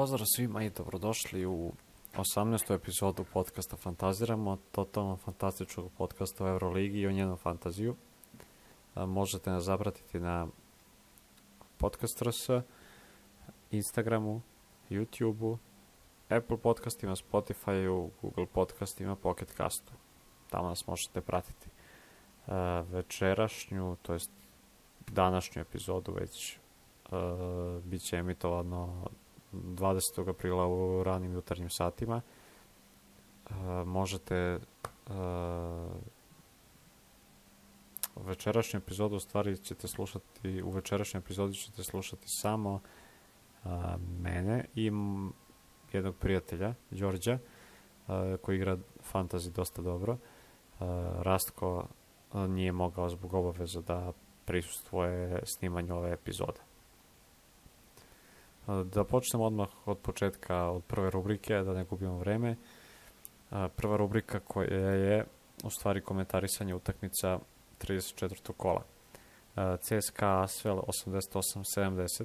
pozdrav svima i dobrodošli u 18. epizodu podcasta Fantaziramo, totalno fantastičnog podcasta o Euroligi i o njenom fantaziju. Možete nas zapratiti na podcast RS, Instagramu, YouTubeu, Apple podcastima, Spotifyu, Google podcastima, Pocket Castu. Tamo nas možete pratiti. Večerašnju, to jest današnju epizodu već bit će emitovano 20. aprila u ranim jutarnjim satima. Uh, možete uh, večerašnju epizodu u stvari ćete slušati, u večerašnjoj epizodi ćete slušati samo uh, mene i jednog prijatelja, Đorđa, uh, koji igra fantasy dosta dobro. Uh, Rastko uh, nije mogao zbog obaveza da prisustvuje snimanju ove epizode. Da počnemo odmah od početka, od prve rubrike, da ne gubimo vreme. Prva rubrika koja je u stvari komentarisanje utakmica 34. kola. CSKA Asvel 88-70,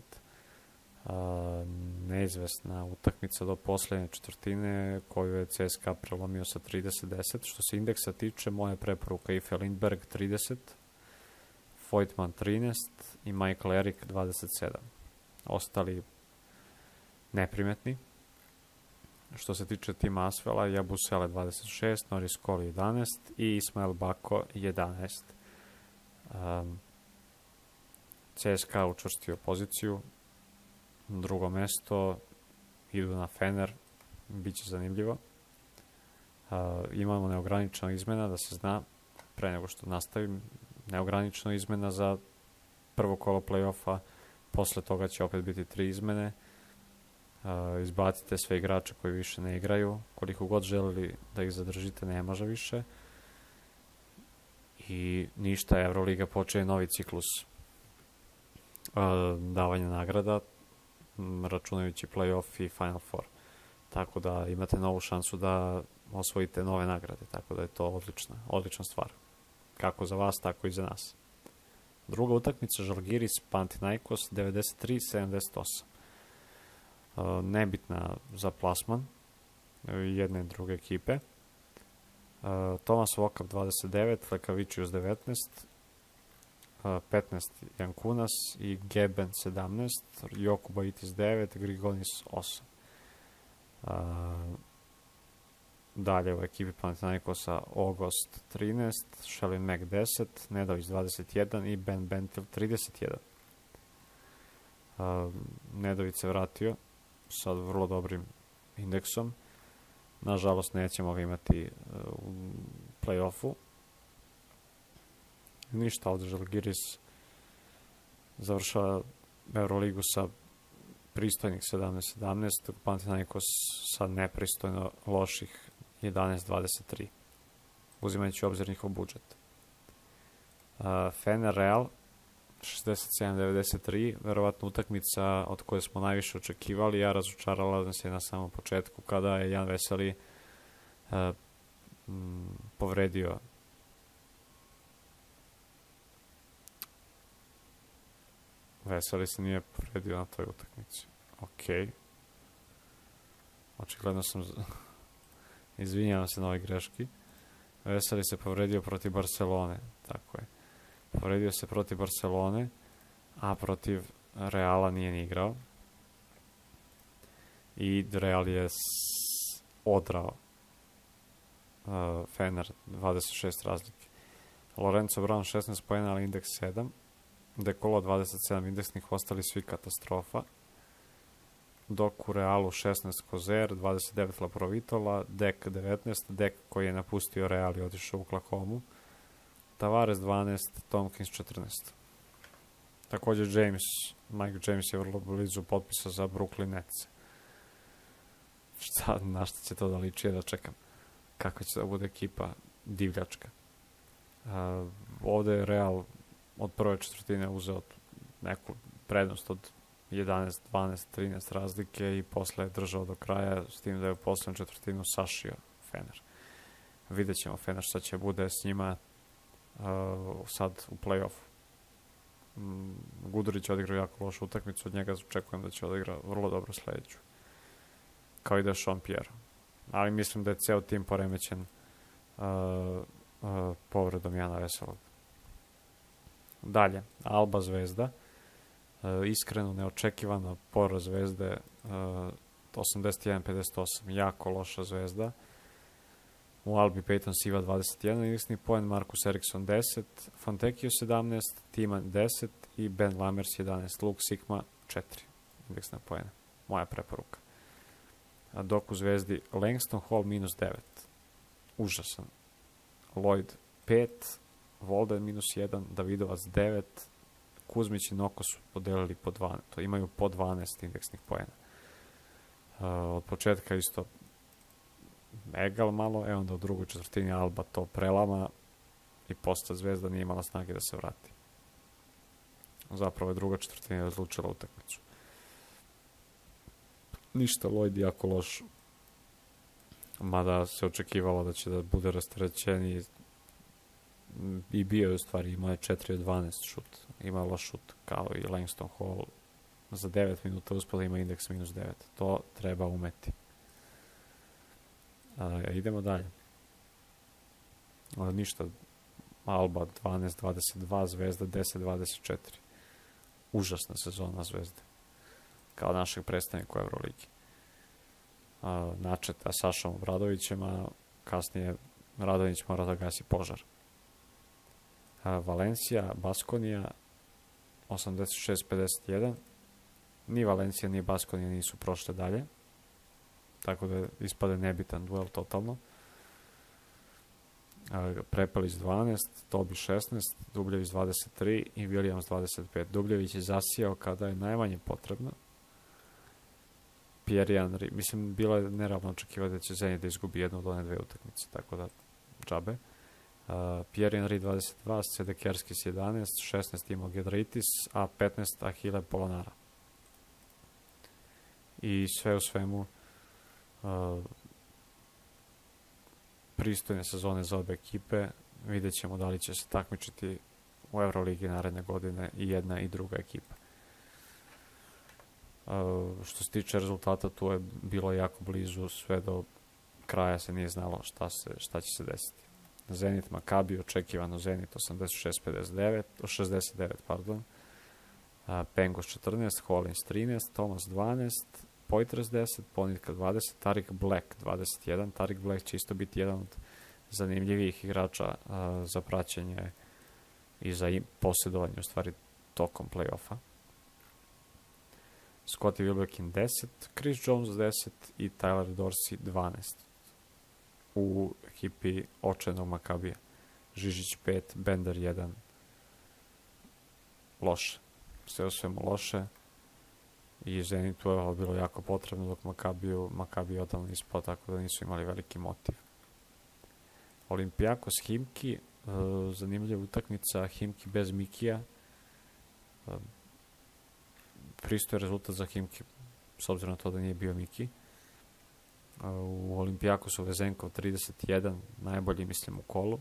neizvesna utakmica do poslednje četvrtine koju je CSKA prelomio sa 30-10. Što se indeksa tiče, moja preporuka Ife Lindberg 30, Voigtman 13 i Michael Eric 27. Ostali neprimetni. Što se tiče tima Asvela, Jabusele 26, Norris Koli 11 i Ismail Bako 11. Um, CSKA učvrstio poziciju, drugo mesto, idu na Fener, bit će zanimljivo. Uh, imamo neograničena izmena, da se zna, pre nego što nastavim, neograničena izmena za prvo kolo play-offa, posle toga će opet biti tri izmene, uh, izbacite sve igrače koji više ne igraju, koliko god želeli da ih zadržite, ne može više. I ništa, Euroliga počeje novi ciklus uh, davanja nagrada, računajući playoff i Final Four. Tako da imate novu šansu da osvojite nove nagrade, tako da je to odlična, odlična stvar. Kako za vas, tako i za nas. Druga utakmica Žalgiris Pantinaikos 93-78 nebitna za plasman jedne i druge ekipe. Tomas Vokap 29, Lekavičius 19, 15 Jankunas i Geben 17, Jokuba Itis 9, Grigonis 8. Dalje u ekipi Panathinaikosa Ogost 13, Shelin Mac 10, Nedović 21 i Ben Bentil 31. Nedović se vratio sa vrlo dobrim indeksom. Nažalost, nećemo ga imati u play-offu. Ništa ovde Žalgiris završava Euroligu sa pristojnih 17-17, Panathinaikos sa nepristojno loših 11-23, uzimajući obzir njihov budžet. Uh, Fener Real 67-93, verovatno utakmica od koje smo najviše očekivali, ja razočarala nas je na samom početku kada je Jan Veseli uh, m, povredio Veseli se nije povredio na toj utakmici. Ok. Očigledno sam... Izvinjavam se na ovoj greški. Veseli se povredio protiv Barcelone. Tako je. Povredio se protiv Barcelone, a protiv Reala nije ni igrao. I Real je odrao uh, Fener 26 razlike. Lorenzo Brown 16 pojena, ali indeks 7. Dekolo 27 indeksnih, ostali svi katastrofa. Dok u Realu 16 Kozer, 29 Laprovitola, Dek 19, Dek koji je napustio Real i otišao u Klakomu. Tavares 12, Tompkins 14. Takođe James, Mike James je vrlo blizu potpisa za Brooklyn Nets. Šta, na šta će to da liči, da čekam. Kakva će da bude ekipa divljačka. Uh, ovde je Real od prve četvrtine uzeo neku prednost od 11, 12, 13 razlike i posle je držao do kraja s tim da je u poslednju četvrtinu sašio Fener. Vidjet ćemo Fener šta će bude s njima sad u play-offu. Mm, Gudurić odigrao jako lošu utakmicu, od njega očekujem da će odigra vrlo dobro sledeću. kao i da je Sean Pierre. Ali mislim da je ceo tim poremećen uh, uh, povredom Jana Veselog. Dalje, Alba Zvezda. Uh, iskreno, neočekivano poraz Zvezde uh, 81-58. Jako loša Zvezda. U Albi Peyton Siva 21 indeksni poen, Marcus Eriksson 10, Fontekio 17, Timan 10 i Ben Lamers 11, Luke Sigma 4 indeksna poena. Moja preporuka. A dok u Zvezdi Langston Hall minus 9. Užasan. Lloyd 5, Volden minus 1, Davidovac 9, Kuzmić i Noko su podelili po 12, to imaju po 12 indeksnih poena. Uh, od početka isto Egal malo, e onda u drugoj četvrtini Alba to prelama i posta Zvezda nije imala snage da se vrati. Zapravo je druga četvrtina razlučila utakmicu. Ništa, Lloyd jako loš. Mada se očekivalo da će da bude rasterećen i, bio je u stvari, imao je 4 od 12 šut. Ima loš šut, kao i Langston Hall. Za 9 minuta uspela ima indeks minus 9. To treba umeti. A, idemo dalje. A, ništa. Alba 12-22, Zvezda 10-24. Užasna sezona Zvezde. Kao našeg predstavnika u Euroligi. A, načeta Sašom Obradovićem, a kasnije Radović mora da gasi požar. A, Valencija, Baskonija 86-51. Ni Valencija, ni Baskonija nisu prošle dalje tako da ispade nebitan duel totalno. Prepelić 12, Tobi 16, Dubljević 23 i Williams 25. Dubljević je zasijao kada je najmanje potrebno. Pierre Henry, mislim, bilo je neravno očekivati da će Zenit da izgubi jednu od one dve utakmice, tako da džabe. Uh, Pierre Henry 22, Sedekerskis 11, 16 imao Gedritis, a 15 Ahile Polonara. I sve u svemu pristojne sezone za obe ekipe. Vidjet ćemo da li će se takmičiti u Euroligi naredne godine i jedna i druga ekipa. Uh, što se tiče rezultata, tu je bilo jako blizu, sve do kraja se nije znalo šta, se, šta će se desiti. Zenit Makabi, očekivano Zenit 86-59, 69, pardon. Uh, Pengos 14, Hollins 13, Thomas 12, Poitras 10, Ponitka 20, Tarik Black 21. Tarik Black će isto biti jedan od zanimljivijih igrača a, za praćenje i za posjedovanje u stvari tokom play-offa. Scotty Wilbekin 10, Chris Jones 10 i Tyler Dorsey 12 u ekipi očenog Makabija. Žižić 5, Bender 1. Loše. Sve o svemu loše i Zenitu je bilo jako potrebno dok Makabiju, Makabiju odavno ispao tako da nisu imali veliki motiv. Olimpijakos Himki, e, zanimljiva utakmica Himki bez Mikija. E, pristoje rezultat za Himki s obzirom na to da nije bio Miki. E, u Olimpijakosu Vezenkov 31, najbolji mislim u kolu.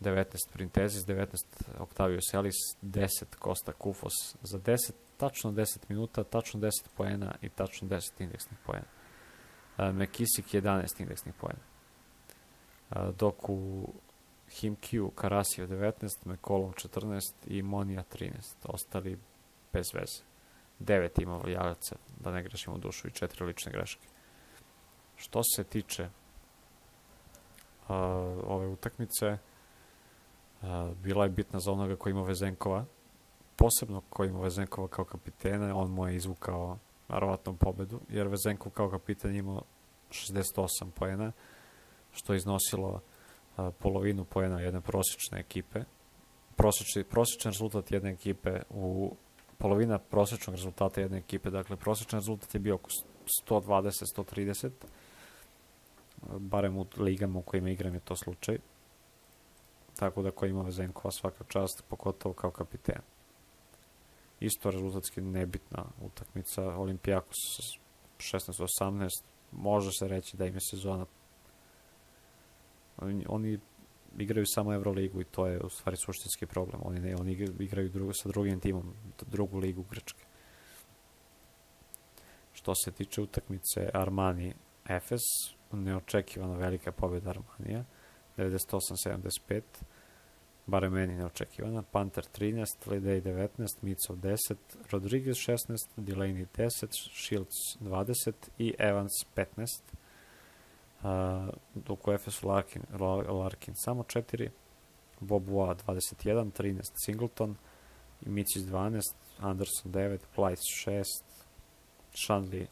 19 Printezis, 19 Octavio Selis, 10 Costa Kufos za 10 tačno 10 minuta, tačno 10 poena i tačno 10 indeksnih poena. Mekisik 11 indeksnih poena. Dok u Himkiju Karasio 19, Mekolom 14 i Monija 13. Ostali bez veze. 9 ima Valjavaca, da ne grešimo dušu, i 4 lične greške. Što se tiče uh, ove utakmice, uh, bila je bitna za onoga koji ima Vezenkova, posebno koji ima Vezenkova kao kapitena, on mu je izvukao narovatno pobedu, jer Vezenkov kao kapitan imao 68 poena, što je iznosilo a, polovinu poena jedne prosječne ekipe. Prosječni, prosječan rezultat jedne ekipe u polovina prosječnog rezultata jedne ekipe, dakle prosječan rezultat je bio oko 120-130, barem u ligama u kojima igram je to slučaj. Tako da ko ima Vezenkova svaka čast, pogotovo kao kapiten isto rezultatski nebitna utakmica. Olimpijakos 16-18 može se reći da im je sezona oni, igraju samo Euroligu i to je u stvari suštinski problem. Oni ne oni igraju drugo, sa drugim timom drugu ligu Grčke. Što se tiče utakmice Armani Efes, neočekivano velika pobjeda Armanija, 98-75, barem meni neočekivana, Panter 13, Lidej 19, Micov 10, Rodriguez 16, Delaney 10, Shields 20 i Evans 15, uh, dok u Efesu Larkin, Larkin samo 4, Bob Boa 21, 13 Singleton, i Micis 12, Anderson 9, Plyce 6, Shandley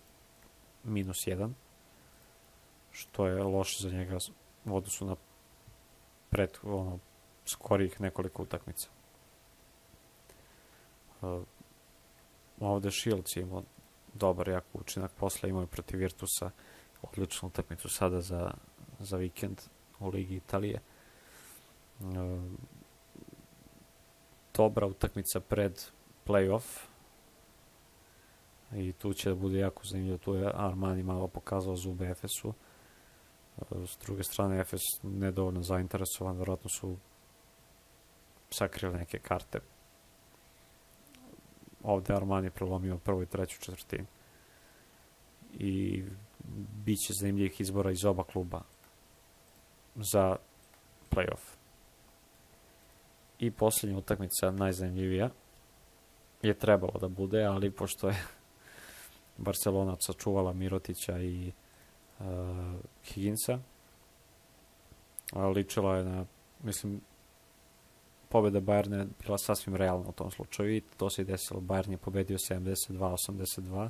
minus 1, što je loše za njega u odnosu na pred, ono, skorijih nekoliko utakmica. Uh, ovde Shields je imao dobar jak učinak, posle imao je protiv Virtusa odličnu utakmicu sada za, za vikend u Ligi Italije. Uh, dobra utakmica pred playoff i tu će da bude jako zanimljivo, tu je Armani malo pokazao zube Efesu. Uh, s druge strane, Efes nedovoljno zainteresovan, verovatno su sakrili neke karte. Ovde Armani prelomio prvu i treću četvrtinu. I bit će zanimljivih izbora iz oba kluba za playoff. I poslednja utakmica, najzanimljivija, je trebalo da bude, ali pošto je Barcelona sačuvala Mirotića i uh, Higginsa, ličila je na, mislim, pobeda Bayerna je bila sasvim realna u tom slučaju i to se i desilo. Bayern je pobedio 72-82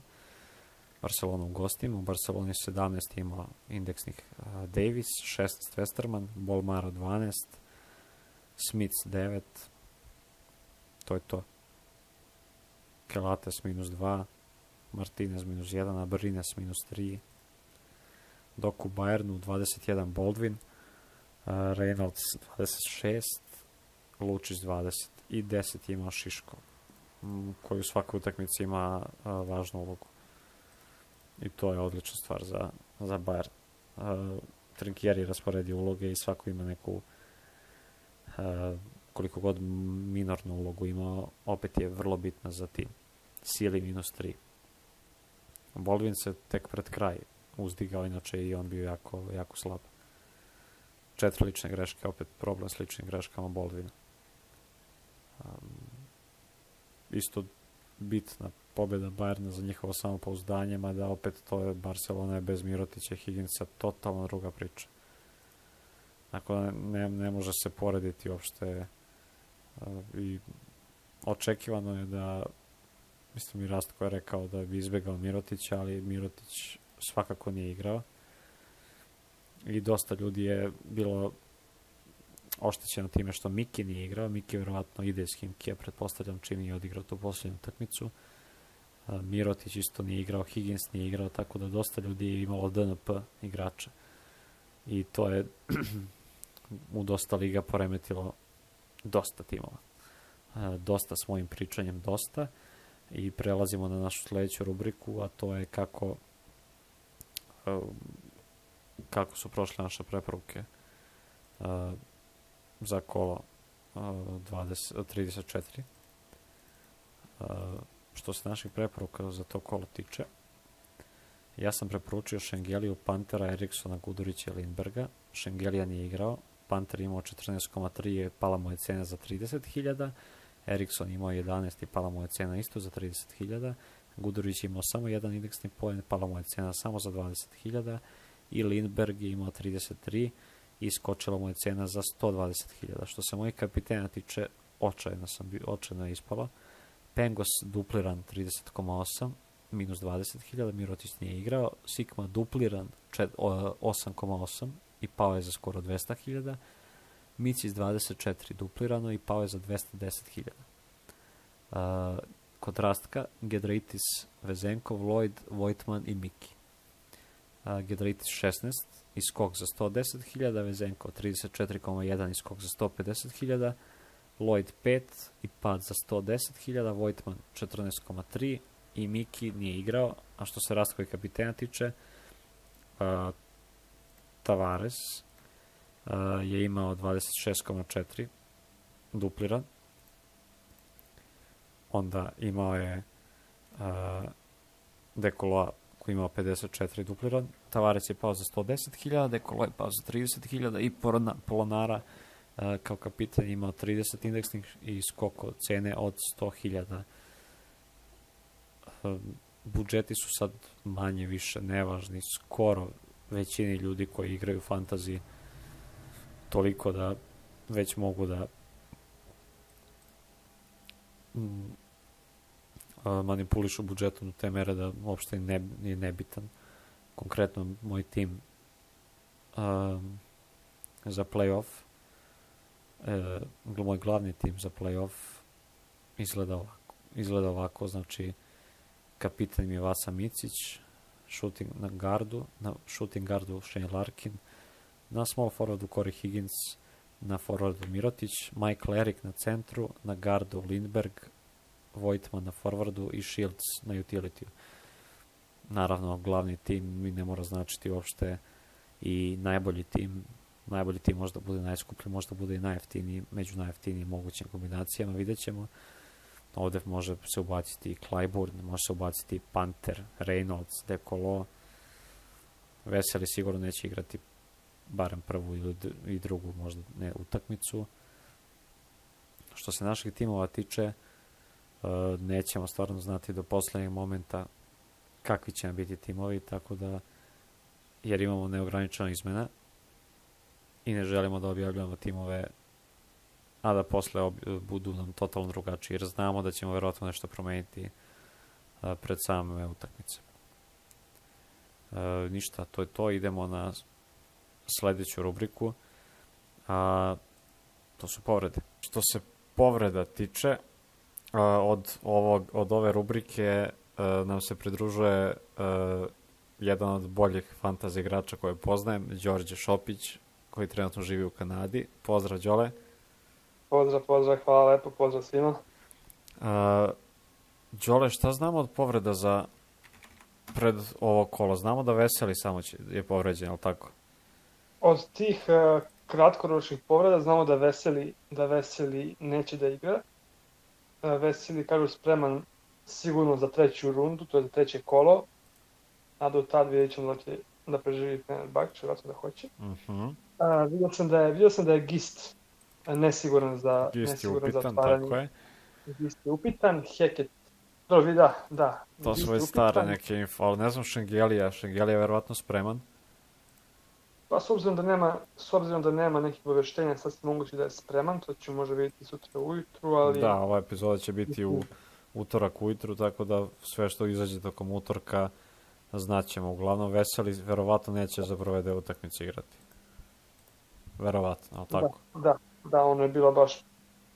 Barcelonu u gostima. U Barceloni 17 ima indeksnih Davis, 16 Westerman, Bolmaro 12, Smith 9, to je to. Kelates minus 2, Martinez minus 1, Abrines minus 3, dok u Bayernu 21 Baldwin, Reynolds 26, Lučić 20 i 10 ima Šiško, koji u svakoj utakmici ima uh, važnu ulogu. I to je odlična stvar za, za Bayern. Trinkieri rasporedi uloge i svako ima neku uh, koliko god minornu ulogu ima, opet je vrlo bitna za tim. Sili minus 3. Baldwin se tek pred kraj uzdigao, inače i on bio jako, jako slab. Četiri lične greške, opet problem s ličnim greškama Baldwina. Um, isto bitna pobjeda Bayerna za njihovo samopouzdanje, mada opet to je Barcelona je bez Mirotića i Higginsa totalno druga priča. Dakle, ne, ne može se porediti uopšte uh, i očekivano je da mislim i Rastko je rekao da bi izbegao Mirotića, ali Mirotić svakako nije igrao i dosta ljudi je bilo oštećeno time što Miki nije igrao. Miki verovatno ide s Himkija, pretpostavljam čim je odigrao tu posljednju utakmicu. Mirotić isto nije igrao, Higgins nije igrao, tako da dosta ljudi je imalo DNP igrača. I to je u dosta liga poremetilo dosta timova. Dosta s mojim pričanjem, dosta. I prelazimo na našu sledeću rubriku, a to je kako kako su prošle naše preporuke za kolo 20, 34. Što se naših preporuka za to kolo tiče, ja sam preporučio Šengeliju, Pantera, Eriksona, Gudurića i Lindberga. Šengelija nije igrao, Panter imao 14,3 i pala mu je cena za 30.000, Erikson imao 11 i pala mu je cena isto za 30.000, Gudurić imao samo jedan indeksni poen, pala mu je cena samo za 20.000 i Lindberg je imao 33 i skočila mu je cena za 120.000. Što se mojih kapitena tiče, očajno sam bio, očajno je ispala. Pengos dupliran 30,8, minus 20.000, Mirotić nije igrao. Sigma dupliran 8,8 i pao je za skoro 200.000. Micis 24 duplirano i pao je za 210.000. Uh, kod Rastka, Gedraitis, Vezenkov, Lloyd, Vojtman i Miki. Uh, Gedraitis 16, i skok za 110.000, Vezenko 34,1 i skok za 150.000, Lloyd 5 i pad za 110.000, Vojtman 14,3 i Miki nije igrao, a što se Rastkovi kapitena tiče, uh, Tavares uh, je imao 26,4 dupliran, onda imao je uh, Dekoloa koji imao 54 dupliran, Tavares je pao za 110.000, Dekolo je pao za 30.000 i Polonara uh, kao kapitan imao 30 indeksnih i skoko cene od 100.000. Uh, budžeti su sad manje više nevažni, skoro većini ljudi koji igraju fantasy toliko da već mogu da mm, manipulišu budžetom do te mere da uopšte ne, nije nebitan. Konkretno moj tim um, za playoff, e, moj glavni tim za playoff izgleda ovako. Izgleda ovako, znači kapitan mi je Vasa Micić, shooting na gardu, na shooting gardu Shane Larkin, na small forwardu Corey Higgins, na forwardu Mirotić, Michael Erik na centru, na gardu Lindberg, Vojtman na forwardu i Shields na utility. Naravno, glavni tim mi ne mora značiti uopšte i najbolji tim najbolji tim možda bude najskuplji, možda bude i najjeftiniji, među najjeftinijim mogućim kombinacijama, vidjet ćemo. Ovde može se ubaciti i Clyburn, može se ubaciti Panther, Reynolds, Decolo. Veseli sigurno neće igrati barem prvu ili i drugu možda ne utakmicu. Što se naših timova tiče, nećemo stvarno znati do poslednjeg momenta kakvi će nam biti timovi, tako da jer imamo neograničena izmena i ne želimo da objavljamo timove a da posle ob, budu nam totalno drugačiji, jer znamo da ćemo verovatno nešto promeniti e, pred same utakmice. E, ništa, to je to, idemo na sledeću rubriku, a to su povrede. Što se povreda tiče, od, ovog, od ove rubrike nam se pridružuje jedan od boljih fantasy igrača koje poznajem, Đorđe Šopić, koji trenutno živi u Kanadi. Pozdrav, Đole. Pozdrav, pozdrav, hvala lepo, pozdrav svima. Uh, Đole, šta znamo od povreda za pred ovo kolo? Znamo da Veseli samo će, je povređen, ali tako? Od tih uh, kratkoročnih povreda znamo da Veseli, da Veseli neće da igra. Veseli kažu spreman sigurno za treću rundu, to je za treće kolo, a do tad vidjet ćemo da će da preživi Fenerbahče, vratno da hoće. Uh. -huh. a, vidio, sam da je, vidio sam da je Gist nesiguran za, Gist nesiguran upitan, za otvaranje. Tako je. Gist je upitan, Heket Dobro, da, da. To su već stare neke info, ali ne znam Šengelija, Šengelija je verovatno spreman. Pa s obzirom da nema, s obzirom da nema nekih obaveštenja, sad se moguće da je spreman, to ću može vidjeti sutra ujutru, ali... Da, ova epizoda će biti u utorak ujutru, tako da sve što izađe tokom utorka znaćemo. Uglavnom, Veseli verovatno neće za prve deo utakmice igrati. Verovatno, ali tako? Da, da, da, ono je bila baš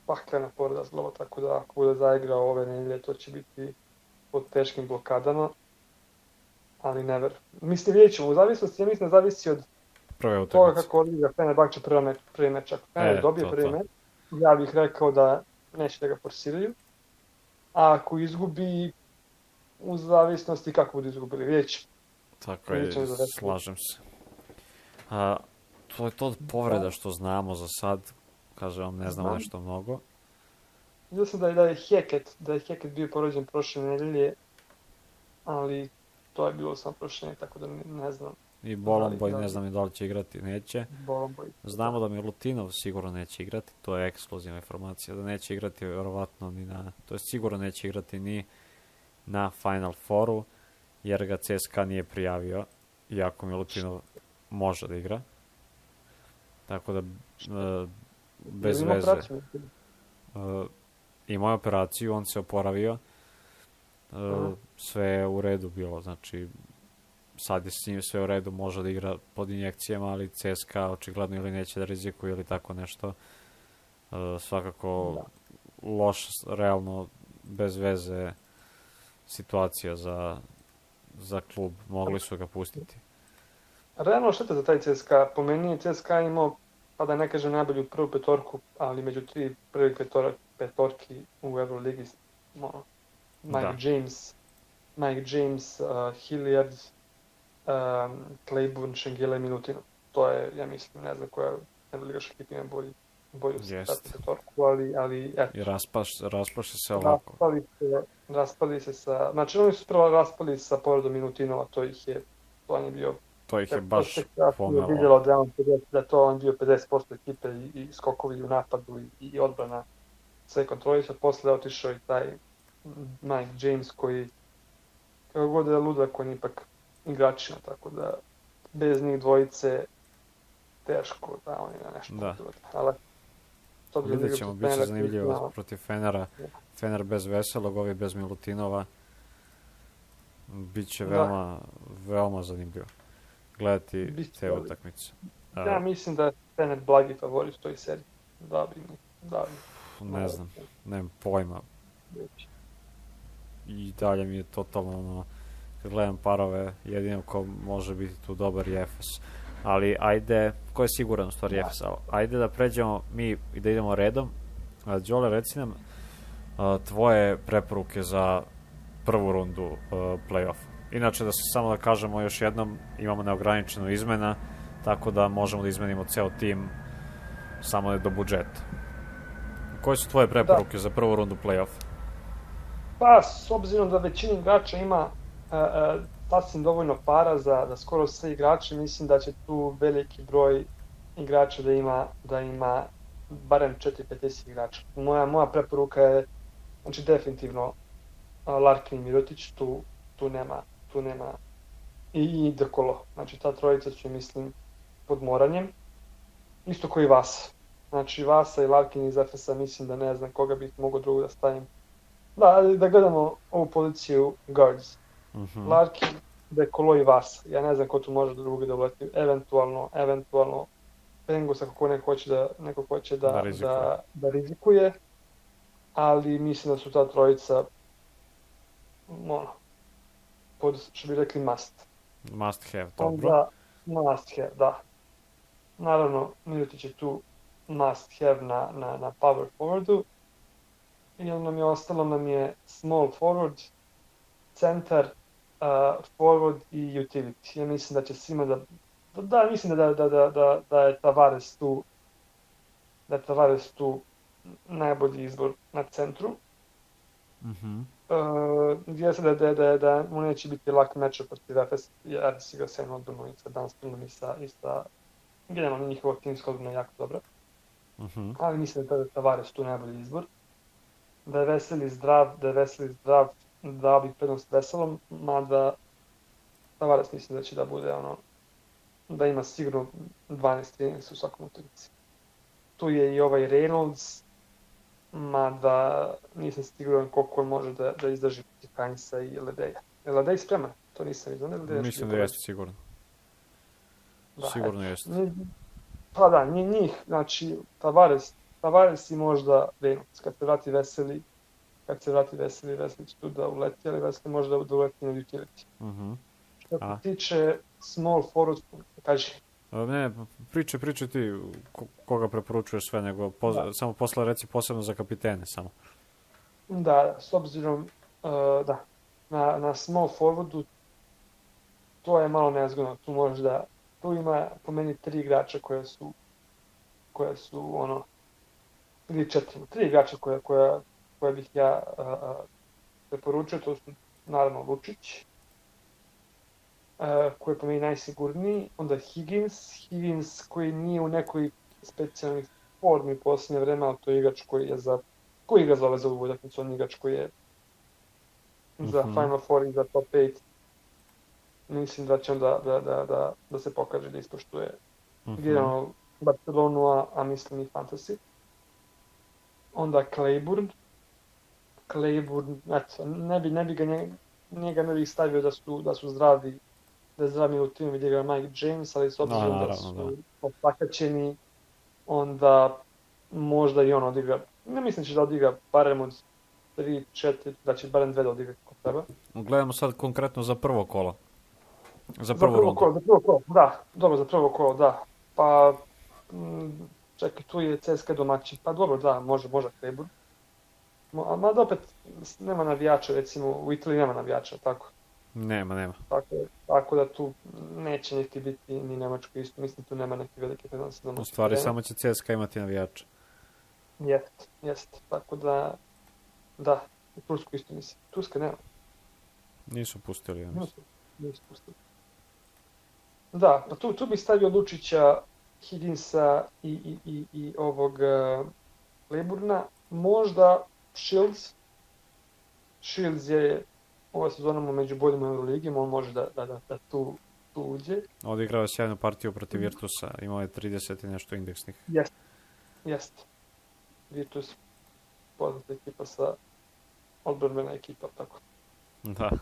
paklena povreda zglava, tako da ako bude zaigrao ove nedelje, to će biti pod teškim blokadama, ali never. Mislim, vidjet ćemo, u zavisnosti, ja mislim da zavisi od prve utakmice. Toga kako odigra Fenerbahče prvi meč, prvi meč. Ako Fener e, dobije to, prvi to. meč, ja bih rekao da neće da ga forsiraju. A ako izgubi, u zavisnosti kako budu izgubili, vidjet Tako je, slažem se. A, to je to povreda da. što znamo za sad, kaže vam, ne znamo Znam. nešto mnogo. Vidio sam da je, da je Heket, da je Heket bio porođen prošle nedelje, ali to je bilo sam prošle, tako da ne, ne znam. I Bolomboj, ne znam da li će igrati, neće. Bolomboj. Znamo da Milutinov sigurno neće igrati, to je ekskluzivna informacija, da neće igrati verovatno ni na, to je sigurno neće igrati ni na Final Fouru, jer ga CSKA nije prijavio, iako Milutinov može da igra. Tako da, e, bez veze. Uh, imao je operaciju, on se oporavio, uh, sve je u redu bilo, znači sad je s njim sve u redu, može da igra pod injekcijama, ali CSKA očigledno ili neće da rizikuje ili tako nešto. Uh, svakako da. loš, realno bez veze situacija za, za klub. Mogli su ga pustiti. Realno šteta za taj CSKA. Po meni je CSKA imao, pa da ne kažem najbolju prvu petorku, ali među tri prvi petor, petorki u Euroligi. Mike da. James, Mike James, uh, Hilliard, um, Claiborne, Šengela i Minutino. To je, ja mislim, ne znam koja najboljigaš ekipa ima bolji bolju petorku, ali, ali eto, I raspaš, raspaše se ovako. raspali se, raspali se sa, znači oni su prvo raspali sa povredom Minutinova, to ih je, to on je bio To ih je baš pomelo. vidjelo da, on 50 da to on bio 50% ekipe i, i skokovi u napadu i, i odbrana sve kontroliša. Posle otišao i taj Mike James koji kako god da je ludak, on ipak igračina, tako da bez njih dvojice teško da oni na nešto Da. Ali, obzirom da Vidjet ćemo, bit će zanimljivo znamo, protiv Fenera. Fener bez Veselog, ovi bez Milutinova. Biće Da. veoma, veoma zanimljivo gledati Biće, te utakmice. Ja A, mislim da je Fener blagi favorit u toj seriji. Da bi, da bi. ne znam, nemam pojma. I dalje mi je totalno ono, kad gledam parove, jedino ko može biti tu dobar je Efes. Ali ajde, ko je siguran u stvari Da. Efes, ajde da pređemo mi i da idemo redom. Đole, reci nam tvoje preporuke za prvu rundu play-offa. Inače, da se samo da kažemo još jednom, imamo neograničeno izmena, tako da možemo da izmenimo ceo tim samo do budžeta. Koje su tvoje preporuke za prvu rundu play-offa? Pa, s obzirom da većina igrača ima sasvim dovoljno para za, za skoro sve igrače, mislim da će tu veliki broj igrača da ima, da ima barem 4-50 igrača. Moja, moja preporuka je, znači definitivno a, Larkin i Mirotić, tu, tu nema, tu nema i, i Dekolo. Znači ta trojica će, mislim, pod moranjem. Isto koji Vasa. Znači Vasa i Larkin iz Efesa mislim da ne znam koga bih mogao drugo da stavim Da, da gledamo ovu poziciju guards. Mhm. Larkin, Dekolo i Vas. Ja ne znam ko tu može drugi da uleti. Eventualno, eventualno Pengus ako neko hoće da, neko hoće da, Da da, rizikuje. da, da rizikuje. Ali mislim da su ta trojica ono, pod, što bi rekli, must. Must have, dobro. Onda must have, da. Naravno, Milutić je tu must have na, na, na power forwardu. I onda nam je ostalo nam je small forward, centar, forward i utility. Ja mislim da će svima da... Da, da mislim da, da, da, da, da je Tavares tu da je Tavares tu najbolji izbor na centru. Mhm. Uh, se da, da, da, da mu neće biti lak meč protiv Efes, jer Efes igra sa odbranu i sa Dunstanom i sa, i sa generalno njihovo timsko odbrana jako dobra, Mhm. ali mislim da je Tavares tu najbolji izbor. Da je Veseli zdrav, da je Veseli zdrav, dao bih prednost Veselom, mada Tavares mislim da će da bude ono, da ima sigurno 12-13 u svakom utakmici. Tu je i ovaj Reynolds, mada nisam siguran koliko on može da, da izdrži protiv Kainsa i Ledeja. Je Ledej spreman? To nisam. Ne, Ledej Mislim da jeste sigurno. Da, Sigurno jeste. Pa da, njih znači Tavares, Tavares i možda Reynolds, kad se vrati Veseli, kad se vrati Veseli, Veseli će tu da uleti, ali Veseli može da, uleti na utility. Mhm. Što se tiče small forward, kaži, A, Ne, priče, priče ti ko- koga preporučuješ sve, nego poz, Da. samo posle reci posebno za kapitene samo. da, s obzirom, uh, da, na, na small forwardu, to je malo nezgodno, tu može da, tu ima po meni tri igrača koje su, koje su ono, ili četiri, tri igrača koje, koja, koje bih ja uh, preporučio, to su naravno Lučić, uh, koji je po meni najsigurniji, onda Higgins, Higgins koji nije u nekoj specijalnoj formi u posljednje vreme, ali to je igrač koji je za koji igra za ove za ovu utakmicu, on igrač koji je za Mhm. Final Four i za top 5. Mislim da će on da, da, da, da, se pokaže da ispoštuje Mhm. generalno Barcelonu, a, a mislim i Fantasy. Onda Claiborne. Claiborne, eto, ne bi, ne bi ga njega, njega ne bih stavio da su, da su zdravi, da je zdravi u timu gdje igra Mike James, ali s obzirom da, naravno, su da. opakaćeni, onda možda i on odigra, ne mislim da će da odigra barem od 3, 4, da će barem dve da odigra kako treba. Gledamo sad konkretno za prvo kolo. Za Za prvu prvo kolo, za prvo kolo, da, dobro, za prvo kolo, da. Pa, m, čekaj, tu je CSKA domaćin, pa dobro, da, može, može Klebur. Ma, mada opet nema navijača, recimo, u Italiji nema navijača, tako. Nema, nema. Tako, tako da tu neće niti biti ni Nemačko isto, mislim tu nema neke velike prednosti. na U stvari terenu. samo će CSKA imati navijača. Jest, jest. Tako da, da, u Tursku isto mislim. Turska nema. Nisu pustili, ja mislim. Nisu, nisu pustili. Da, a tu, tu bih stavio Lučića, Higginsa i, i, i, i ovog uh, Leburna. Možda Shields. Shields je ova sezona mu među boljima u Euroligi, on može da, da, da, da tu, tu uđe. Odigrao je sjajnu partiju protiv Virtusa, imao je 30 i nešto indeksnih. Jest, jest. Virtus poznata ekipa sa odbrbena ekipa, tako. Da,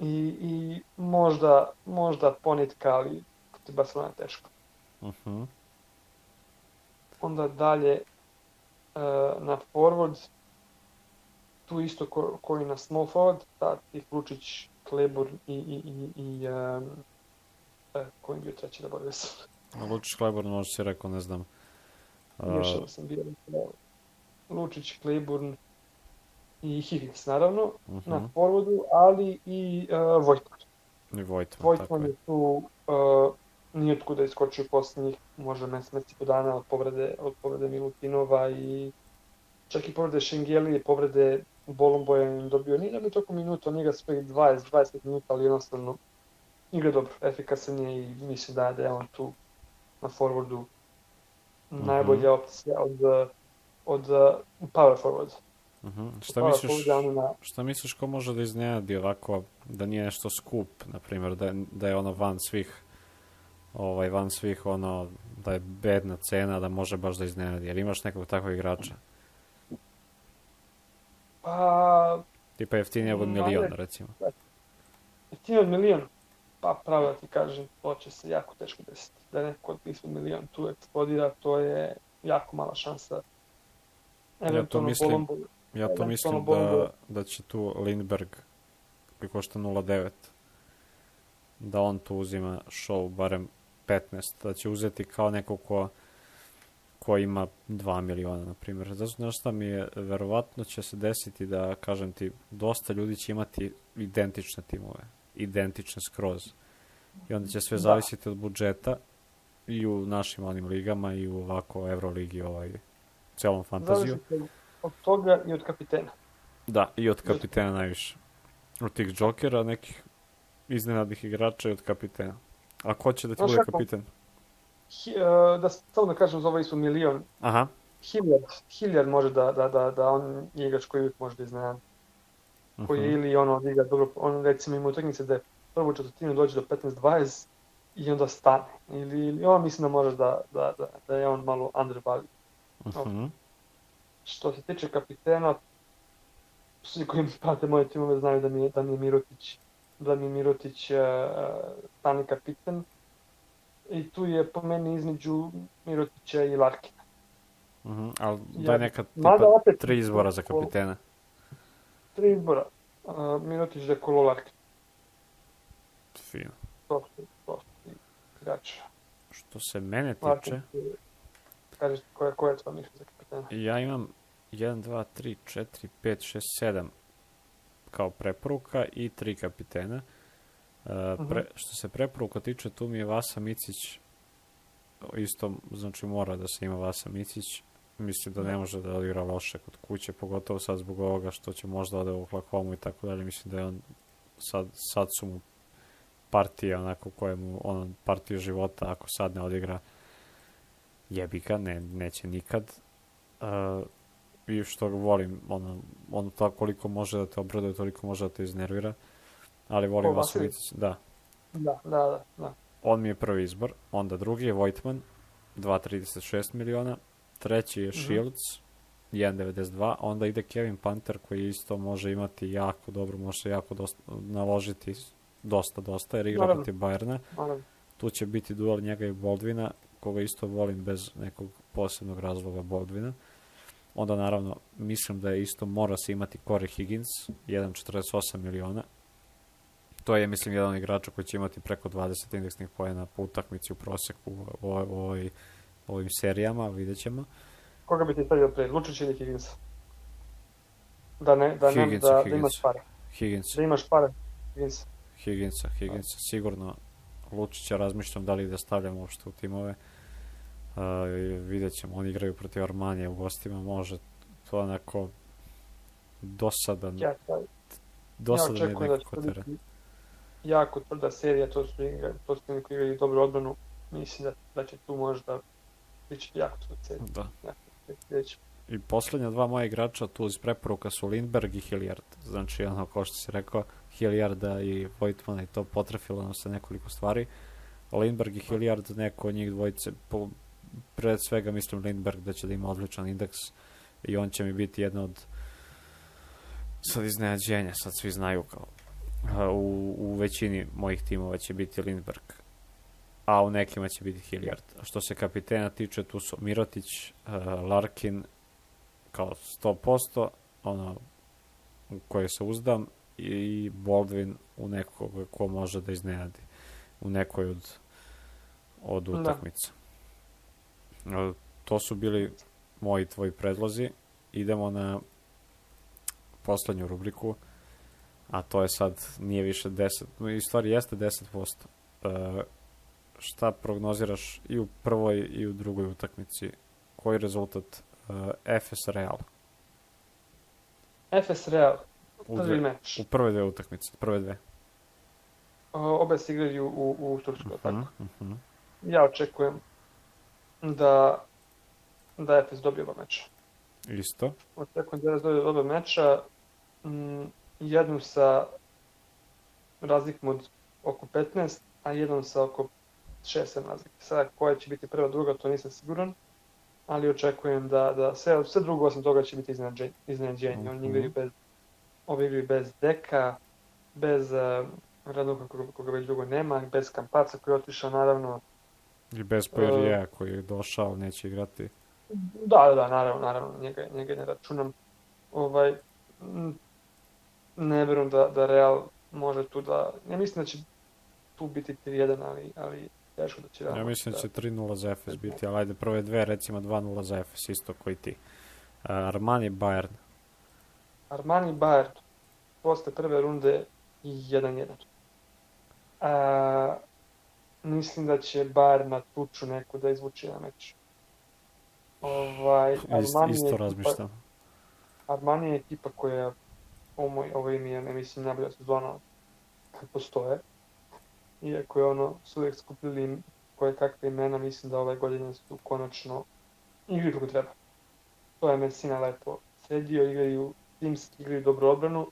I, i možda, možda ponitka, ali protiv Barcelona je teško. mhm. Onda dalje uh, na forward, tu isto ko, ko i na small forward, ta tih Lučić, Klebur i, i, i, i um, e, ko im bio treći da borio sam. Lučić Kleborn možda si rekao, ne znam. Uh, Miješao sam bio. Lučić, Kleburn i Higgins, naravno, na mhm. forwardu, ali i uh, Vojtman. I Vojtman, tako Vojtman je tu uh, nijetkuda iskočio posljednjih možda mesec, mesec i po dana od povrede, od povrede Milutinova i čak i povrede Šengeli povrede Bolomboja im dobio. Nije dobio toliko minuta, on igra svojih 20-20 minuta, ali jednostavno igra dobro, efikasan je i mislim da, da je on tu na forwardu Mhm. najbolja opcija od, uh, od uh, power forward. Mhm. Šta Power misliš, je na, šta misliš ko može da iznenadi ovako, da nije nešto skup, na primjer, da, je- da je ono van svih ovaj, van svih ono, da je bedna cena, da može baš da iznenadi, jer imaš nekog takvog igrača. pa Tipa jeftinije od Ma, milion, ne. recimo. Jeftinije od milion? Pa pravo da ti kažem, to će se jako teško desiti. Da neko od ispod milion tu eksplodira, to je jako mala šansa. Eventualno mislim. Bolombo, Ja to mislim da, da će tu Lindberg, koji košta 0.9, da on tu uzima show barem 15, da će uzeti kao neko ko, ko ima 2 miliona, na primjer. Zato znaš šta mi je, verovatno će se desiti da, kažem ti, dosta ljudi će imati identične timove, identične skroz. I onda će sve Da. zavisiti od budžeta i u našim onim ligama i u ovako Euroligi ovaj celom fantaziju. Zavisi od toga i od kapitena. Da, i od kapitena najviše. Od tih džokera, nekih iznenadnih igrača i od kapitena. A ko će da ti Znaš bude kako? kapitan? Hi, e, da samo da kažem ovaj ispod milion, Aha, Hilliard, Hilliard može da, da, da, da on je igrač koji uvijek može da iznenadi. Koji je mhm. ili ono odigra dobro, on recimo ima utakmice da je prvu četvrtinu dođe do 15-20 i onda stane. Ili, ili on mislim da može da, da, da, da je on malo undervalued. mhm. Što se tiče kapitena, svi koji prate moje timove znaju da mi je, da mi je Mirotić, da mi je Mirotić uh, stani kapitan. I tu je po meni između Mirotića i Larkina. Mhm, ali Ja- daj neka tipa opet- tri izbora za kapitena. Tri izbora. Uh, Mirotić, Dekolo, Larkin. Fino. To su, to su ti igrači. Što se mene tiče, Larkin, kažeš koja, koja je tvoja mišlja za kapitena? ja imam 1, 2, 3, 4, 5, 6, 7 kao preporuka i tri kapitena. Uh, pre, što se preporuka tiče, tu mi je Vasa Micić isto, znači mora da se ima Vasa Micić. Mislim da ne može da odigra loše kod kuće, pogotovo sad zbog ovoga što će možda ode u Oklahomu i tako dalje. Mislim da je on sad, sad su mu partije onako koje mu ono partije života ako sad ne odigra jebi ga, ne, neće nikad. Uh, I što ga volim, ono, ono to koliko može da te obraduje, toliko može da te iznervira. Ali volim Ko? Micić, da. Da, da, da. da. On mi je prvi izbor, onda drugi je Vojtman, 2.36 miliona, treći je. Shields, 1.92, onda ide Kevin Panter koji isto može imati jako dobro, može se jako dosta, naložiti dosta, dosta, jer igra protiv Bayerna. Naravno. Tu će biti duel njega i Boldvina, koga isto volim bez nekog posebnog razloga Boldvina. Onda naravno mislim da je isto mora se imati Corey Higgins, 1.48 miliona. To je mislim jedan od igrača koji će imati preko 20 indeksnih poena po utakmici u proseku u, ovoj- ovim serijama, vidjet ćemo. Koga bi ti stavio pre, Lučić ili Higgins? Da ne, da, ne, Higginsa, da, da Higginsa. imaš pare. Higgins, Da imaš pare, Higgins. Higginsa, Higginsa, sigurno Lučića razmišljam da li da stavljam uopšte u timove. Vidjet ćemo, oni igraju protiv Armanije u gostima, može to onako dosadan, Ja, ja, dosadan ja je očekujem da će nekako teren. biti jako tvrda serija, to su igra, to su oni koji igraju dobru odbranu, mislim da, da će tu možda biti jako tvrda serija. Da. Vidjet ćemo. I posljednja dva moja igrača tu iz preporuka su Lindberg i Hilliard. Znači, ono, kao što si rekao, Hilliarda i Voigtmana i to potrefilo nam se nekoliko stvari. Lindberg i Hilliard, neko od njih dvojice, po, pred svega mislim Lindberg da će da ima odličan indeks i on će mi biti jedna od sad iznenađenja, sad svi znaju kao u, u većini mojih timova će biti Lindberg a u nekima će biti Hilliard. A što se kapitena tiče, tu su Mirotić, Larkin, kao 100%, ono u koje se uzdam, i Baldwin u nekoga ko može da iznenadi u nekoj od, od Da. utakmica. E, To su bili moji tvoji predlozi. Idemo na poslednju rubriku, a to je sad, nije više 10, no, i stvari jeste 10%. E, šta prognoziraš i u prvoj i u drugoj utakmici? Koji rezultat e, FS Real? FS Real, U, prvi dve, meč. u prve dve utakmice, prve dve. O, Obe se igraju u, u Turskoj, tako. Mhm, mhm. Ja očekujem da, da FS dobije oba meča. Isto. Očekujem da FS dobije oba meča. Mm, jednu sa razlikom od oko 15, a jednom sa oko 6-7 razlike. Sada koja će biti prva, druga, to nisam siguran, ali očekujem da, da sve, sve drugo osim toga će biti iznenađenje. iznenađenje. Mhm. Oni igraju bez, ovi igraju bez deka, bez uh, Raduka koga, koga već dugo nema, bez Kampaca koji je otišao naravno. I bez Poirija koji je došao, neće igrati. Da, da, da, naravno, naravno, njega, njega ne računam. Ovaj, ne verujem da, da Real može tu da, ja mislim da će tu biti 3-1, ali, ali teško da će Real Ja mislim da će 3-0 za FS biti, ali ajde prve dve, recimo 2-0 za FS, isto koji ti. Uh, Armani Bayern, Armani Bayern posle prve runde 1-1. Mislim da će Bayern na tuču neku da izvuče na meč. Ovaj, Ist, Armani je isto razmišljam. Armani je ekipa koja ovo, moj, ovo im je, ne mislim, najbolja sezona postoje. Iako je ono, su uvijek skupili koje kakve imena, mislim da ove godine su konačno igri kako treba. To je Messina lepo sredio, igraju timski, igraju dobru odbranu,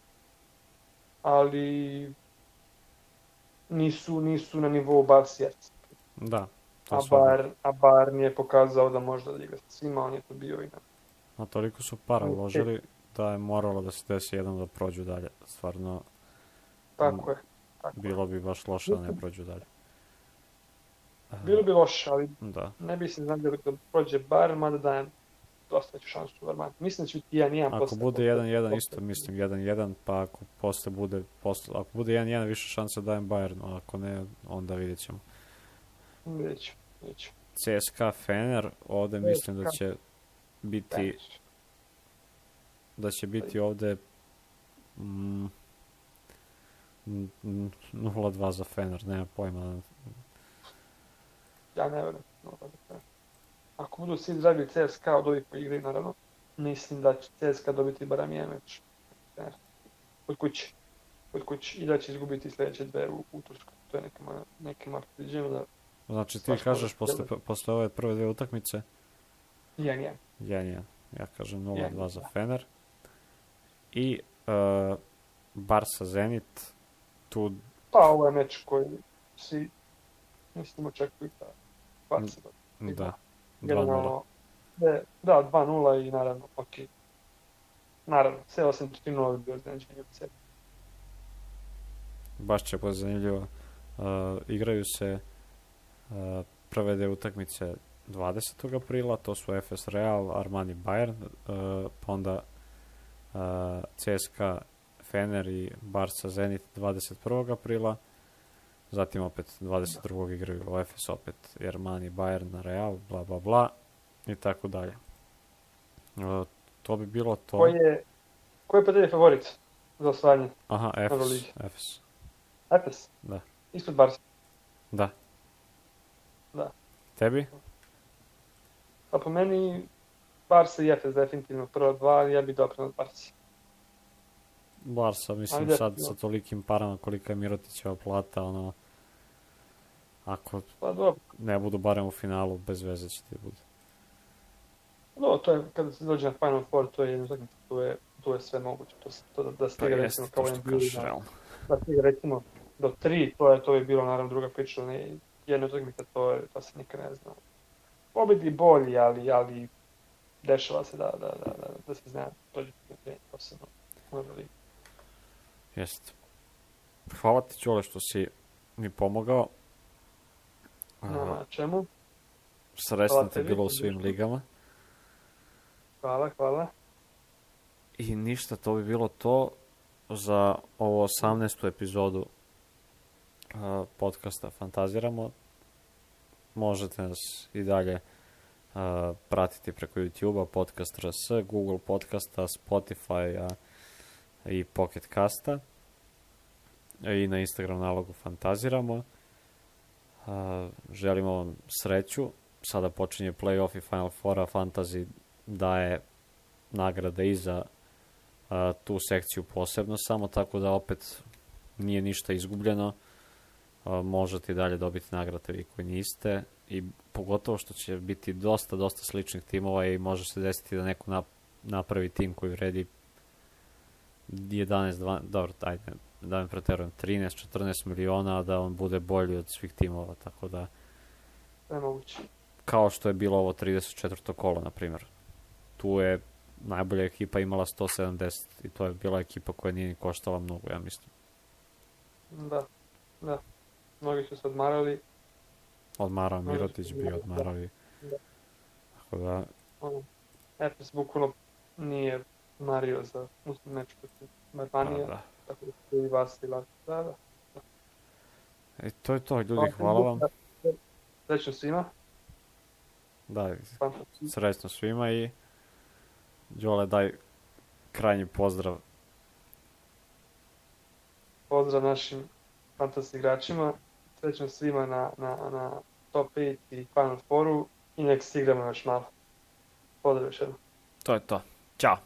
ali nisu, nisu na nivou. Da, to A su odmah. Bar, a Bar nije pokazao da može da igra sa svima, on je tu bio i na A toliko su para uložili da je moralo da se desi jednom da prođu dalje. Stvarno, Tako je. Tako. je. bilo bi baš loše da ne prođu dalje. Bilo bi loše, ali Da, ne bi se znadio da prođe bar, mada dajem dosta veću šansu u Armani. Mislim da će biti 1-1 ako posle. bude 1-1 posle- isto mislim 1-1, pa ako posle bude, posle, ako bude 1-1 više šanse dajem Bayernu, ako ne, onda vidjet ćemo. Vidjet ću, vidjet ću. CSKA Fener, ovde mislim da će biti da će biti ovde mm, mm, mm, 0-2 za Fener, nema pojma. Ja ne verujem. No, da kažem. Ako budu svi zdravi CSKA od ovih koji igraju, naravno, mislim da će CSKA dobiti barem jedan meč. Od kuće. Od kuće. I da će izgubiti sljedeće dve u, u Turskoj. To je neka moja, neka moja da Znači ti kažeš može, posle, posle ove prve dve utakmice 1-1. 1-1. Ja kažem 0-2 1:1, za da. Fener. I uh, Barsa Zenit, tu Pa ovo je meč koji svi mislim očekuju da Barca da, 2-0. Generalno, ne, da, 2-0 i naravno, ok. Naravno, sve osim 3-0 bi bio iznenađenje od sebe. baš će biti zanimljivo. Uh, igraju se uh, prve dve utakmice 20. aprila, to su FS Real, Armani Bayern, uh, pa onda uh, CSKA Fener i Barca Zenit 21. aprila, zatim opet 22. igraju FS opet i Armani Bayern Real, bla bla bla i tako dalje. Uh, to bi bilo to. Ko je, ko je po tebi favorit za osvajanje? Aha, Euroligi? FS. Efes? Da. Ispred Barca. Da. Da. Tebi? Pa po meni Barca i Efes definitivno prva dva, ja bi doprinao od Barca. Barca, mislim sad sa tolikim parama kolika je Mirotićeva plata, ono, ako Pa dobro, ne budu barem u finalu, bez veze će ti bude. no, to je, kada se dođe na Final Four, to je utakmica, tu je, tu je sve moguće, to, to da, da Pa stiga jeste, recimo to kao NBA, da, da stiga recimo do tri, to je, to bi bilo naravno druga priča, ne, jedna utakmica, to, je, to se nikad ne zna. Pobedi bolji, ali, ali dešava se da, da, da, da, da se zna, do tri, posebno u Euroligi. Jeste. Hvala ti, Ćole, što si mi pomogao. Na čemu? Hvala te bilo u svim ligama. Hvala, hvala. I ništa, to bi bilo to za ovo 18. epizodu a, podcasta Fantaziramo. Možete nas i dalje a, pratiti preko YouTube-a, Podcast RS, Google Podcasta, Spotify i Pocket Casta. I na Instagram nalogu Fantaziramo. A, želimo vam sreću. Sada počinje playoff i Final Four, a Fantasy daje nagrade i za a, tu sekciju posebno samo, tako da opet nije ništa izgubljeno. A, možete i dalje dobiti nagrade vi koji niste i pogotovo što će biti dosta, dosta sličnih timova i može se desiti da neko nap- napravi tim koji vredi 11, 12, dobro, ajde, da ne preterujem, 13, 14 miliona, a da on bude bolji od svih timova, tako da Sve moguće. kao što je bilo ovo 34. kolo, na primjer. Tu je najbolja ekipa imala 170 i to je bila ekipa koja nije ni koštala mnogo, ja mislim. Da, da. Mnogi su se odmarali, Odmarao Da, Mirotić, da, bio da. odmarao i... Da. Tako da, Efes bukvalno nije mario za meč protiv da, Barbanija, da. Tako da i vas i vas. Da, da. E, to je to, ljudi, hvala vam. Srećno svima, Da, fantastično. srećno svima i Đole, daj krajnji pozdrav. Pozdrav našim fantasy igračima, srećno svima na, na, na top 5 i Final Fouru i nek se igramo još malo. Pozdrav još jednom. To je to. Ćao.